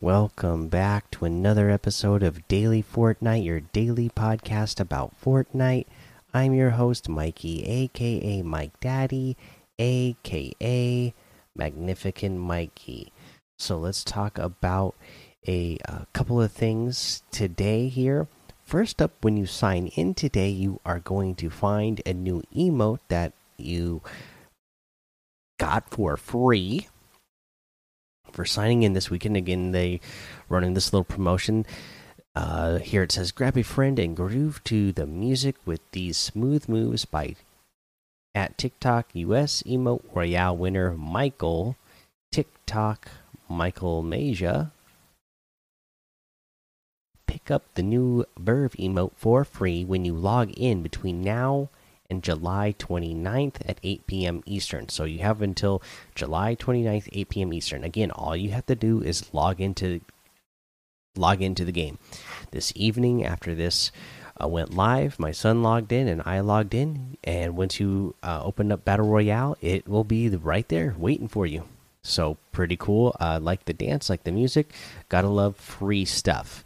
Welcome back to another episode of Daily Fortnite, your daily podcast about Fortnite. I'm your host, Mikey, aka Mike Daddy, aka Magnificent Mikey. So let's talk about a, a couple of things today here. First up, when you sign in today, you are going to find a new emote that you got for free for signing in this weekend. Again, they running this little promotion. Uh, here it says, grab a friend and groove to the music with these smooth moves by at TikTok US Emote Royale winner Michael TikTok Michael Masia. Pick up the new Verve emote for free when you log in between now and July 29th at 8 p.m. Eastern. So you have until July 29th, 8 p.m. Eastern. Again, all you have to do is log into log into the game. This evening after this uh, went live, my son logged in and I logged in. And once you uh, open up Battle Royale, it will be right there waiting for you. So pretty cool. Uh, like the dance, like the music. Gotta love free stuff.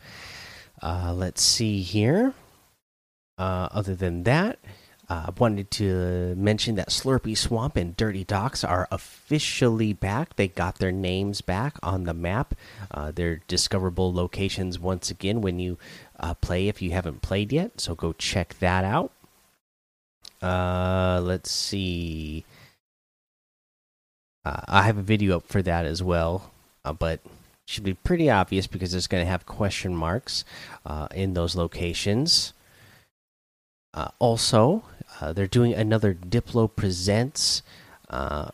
Uh, let's see here. Uh, other than that, I uh, wanted to mention that Slurpy Swamp and Dirty Docks are officially back. They got their names back on the map. Uh, they're discoverable locations once again when you uh, play if you haven't played yet. So go check that out. Uh, let's see. Uh, I have a video up for that as well, uh, but should be pretty obvious because it's going to have question marks in those locations. Also, uh, they're doing another Diplo Presents. Uh,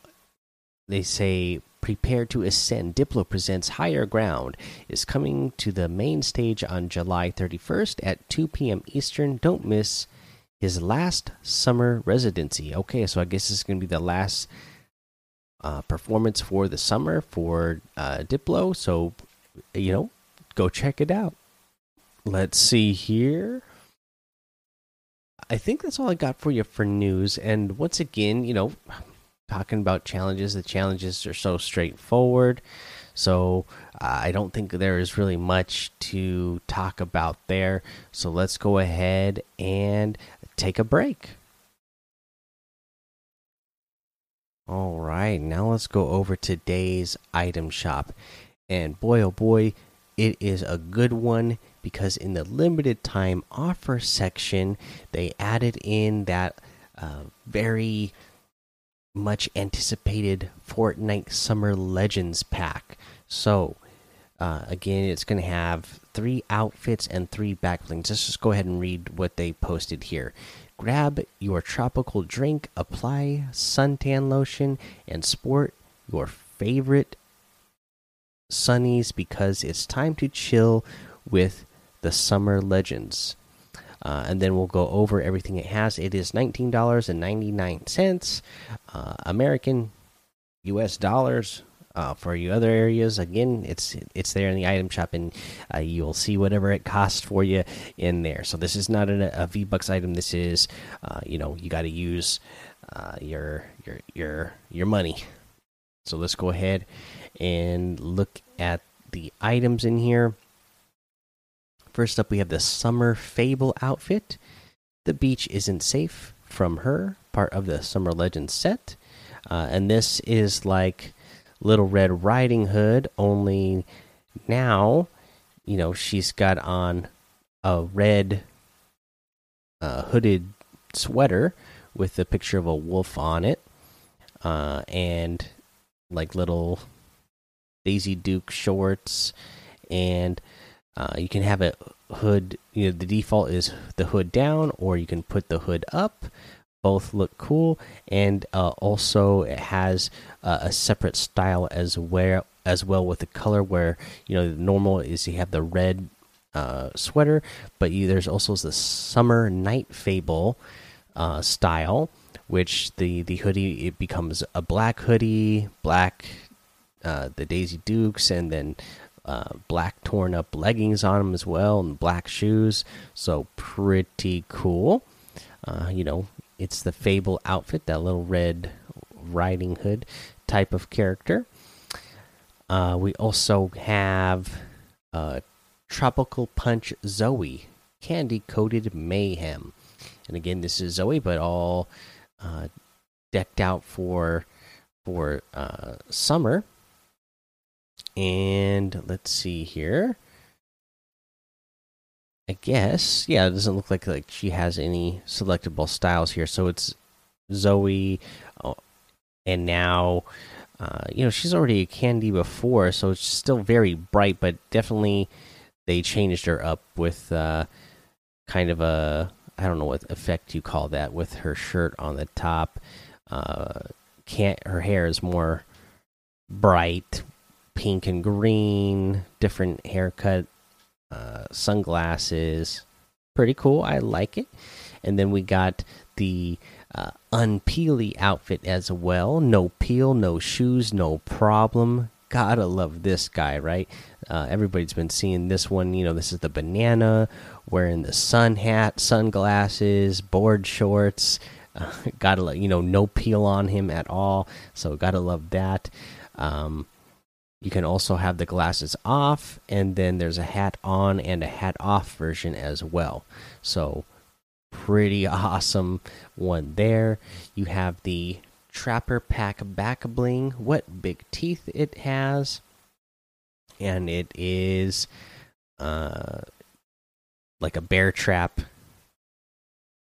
they say, prepare to ascend. Diplo Presents Higher Ground is coming to the main stage on July 31st at 2 p.m. Eastern. Don't miss his last summer residency. Okay, so I guess this is going to be the last uh, performance for the summer for uh, Diplo. So, you know, go check it out. Let's see here. I think that's all I got for you for news. And once again, you know, talking about challenges, the challenges are so straightforward. So uh, I don't think there is really much to talk about there. So let's go ahead and take a break. All right, now let's go over today's item shop. And boy, oh boy, it is a good one because in the limited time offer section, they added in that uh, very much anticipated Fortnite Summer Legends pack. So, uh, again, it's going to have three outfits and three backblings. Let's just go ahead and read what they posted here. Grab your tropical drink, apply suntan lotion, and sport your favorite sunnies because it's time to chill with the Summer Legends. Uh, and then we'll go over everything it has. It is nineteen dollars and ninety nine cents, uh, American, U.S. dollars. Uh, for you other areas, again, it's it's there in the item shop, and uh, you'll see whatever it costs for you in there. So this is not a V Bucks item. This is, uh, you know, you got to use uh, your your your your money. So let's go ahead and look at the items in here. First up, we have the Summer Fable outfit. The beach isn't safe from her, part of the Summer Legends set. Uh, and this is like Little Red Riding Hood, only now, you know, she's got on a red uh, hooded sweater with a picture of a wolf on it, uh, and like little Daisy Duke shorts, and uh, you can have a hood. You know, the default is the hood down, or you can put the hood up. Both look cool, and uh, also it has uh, a separate style as well as well with the color. Where you know, the normal is you have the red uh, sweater, but you, there's also the summer night fable uh, style, which the the hoodie it becomes a black hoodie, black uh, the Daisy Dukes, and then uh, black torn up leggings on them as well, and black shoes. So pretty cool. Uh, you know, it's the Fable outfit, that little red Riding Hood type of character. Uh, we also have uh, Tropical Punch Zoe Candy Coated Mayhem. And again, this is Zoe, but all uh, decked out for for uh, summer. And let's see here. I guess, yeah, it doesn't look like like she has any selectable styles here. So it's Zoe, oh, and now, uh, you know, she's already a candy before, so it's still very bright, but definitely they changed her up with uh, kind of a I don't know what effect you call that with her shirt on the top. Uh, can't her hair is more bright, pink and green, different haircut, uh, sunglasses. Pretty cool. I like it. And then we got the uh, unpeely outfit as well. No peel, no shoes, no problem. Gotta love this guy, right? Uh, everybody's been seeing this one. You know, this is the banana wearing the sun hat, sunglasses, board shorts. Uh, gotta love, you know, no peel on him at all. So gotta love that. Um, you can also have the glasses off, and then there's a hat on and a hat off version as well. So pretty awesome one there. You have the Trapper Pack back bling. What big teeth it has, and it is uh like a bear trap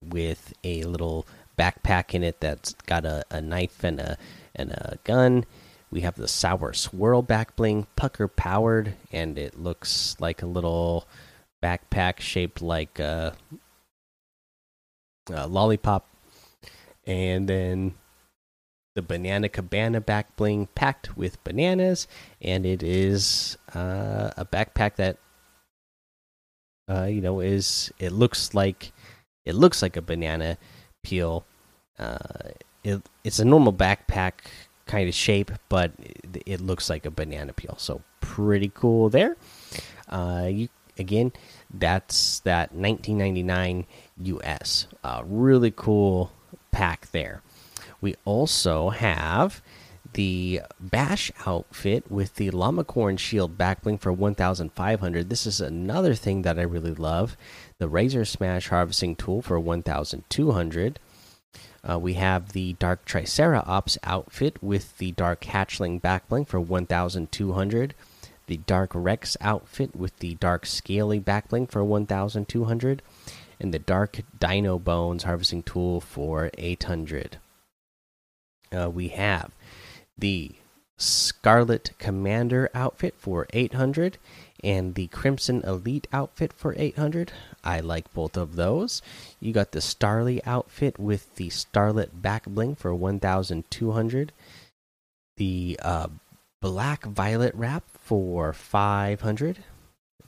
with a little backpack in it that's got a, a knife and a and a gun. We have the sour swirl back bling, pucker powered, and it looks like a little backpack shaped like a, a lollipop. And then the banana cabana back bling packed with bananas, and it is uh, a backpack that uh, you know is it looks like it looks like a banana peel. Uh, it, it's a normal backpack kind of shape, but it, looks like a banana peel. So pretty cool there. Uh, you again, that's that 1999 US. Uh, really cool pack there. We also have the Bash outfit with the Llamacorn Shield backbling for 1,500. This is another thing that I really love. The Razor Smash Harvesting Tool for 1,200. Uh, we have the Dark Triceratops outfit with the Dark Hatchling backbling for 1,200. The Dark Rex outfit with the Dark Scaly backbling for 1,200. And the Dark Dino Bones Harvesting Tool for 800. Uh, we have the Scarlet Commander outfit for 800 and the Crimson Elite outfit for 800. I like both of those. You got the Starly outfit with the Starlet back bling for 1200. The uh, Black Violet wrap for 500.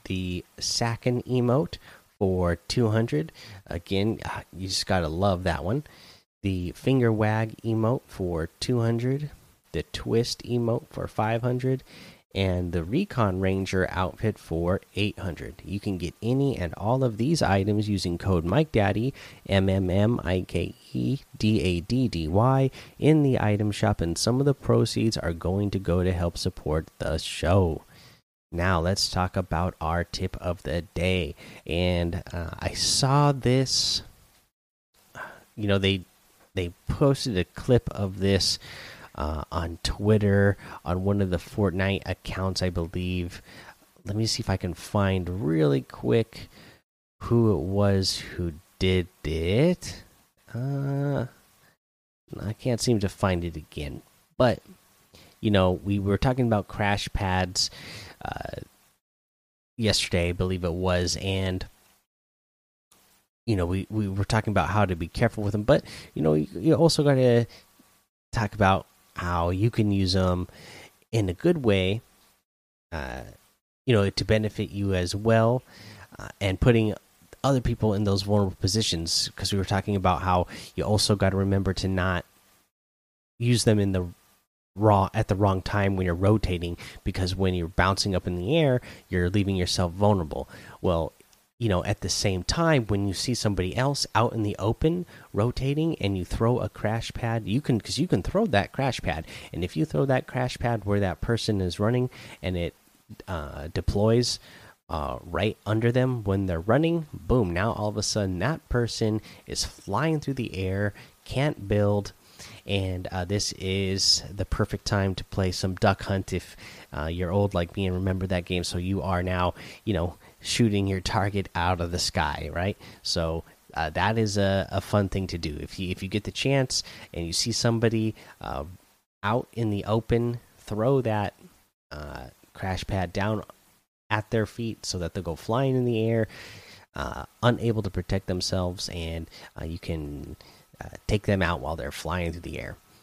The Sakin emote for 200. Again, uh, you just got to love that one. The Finger Wag emote for 200 the twist emote for 500 and the recon ranger outfit for 800 you can get any and all of these items using code mike daddy m m m i k e d a d d y in the item shop and some of the proceeds are going to go to help support the show. Now let's talk about our tip of the day. And uh, i saw this you know they they posted a clip of this uh, on Twitter, on one of the Fortnite accounts, I believe. Let me see if I can find really quick who it was who did it. Uh, I can't seem to find it again. But, you know, we were talking about crash pads uh, yesterday, I believe it was, and you know we we were talking about how to be careful with them but you know you, you also got to talk about how you can use them in a good way, uh, you know, to benefit you as well, uh, and putting other people in those vulnerable positions. Because we were talking about how you also got to remember to not use them in the raw at the wrong time when you're rotating because when you're bouncing up in the air you're leaving yourself vulnerable well you know, at the same time, when you see somebody else out in the open rotating and you throw a crash pad, you can, because you can throw that crash pad. And if you throw that crash pad where that person is running and it uh, deploys uh, right under them when they're running, boom! Now all of a sudden that person is flying through the air, can't build, and uh, this is the perfect time to play some duck hunt if uh, you're old like me and remember that game. So you are now, you know, shooting your target out of the sky, right? So uh, that is a, a, fun thing to do. If you if you get the chance and you see somebody uh, out in the open, throw that uh, crash pad down at their feet so that they'll go flying in the air, uh, unable to protect themselves, and uh, you can uh, take them out while they're flying through the air.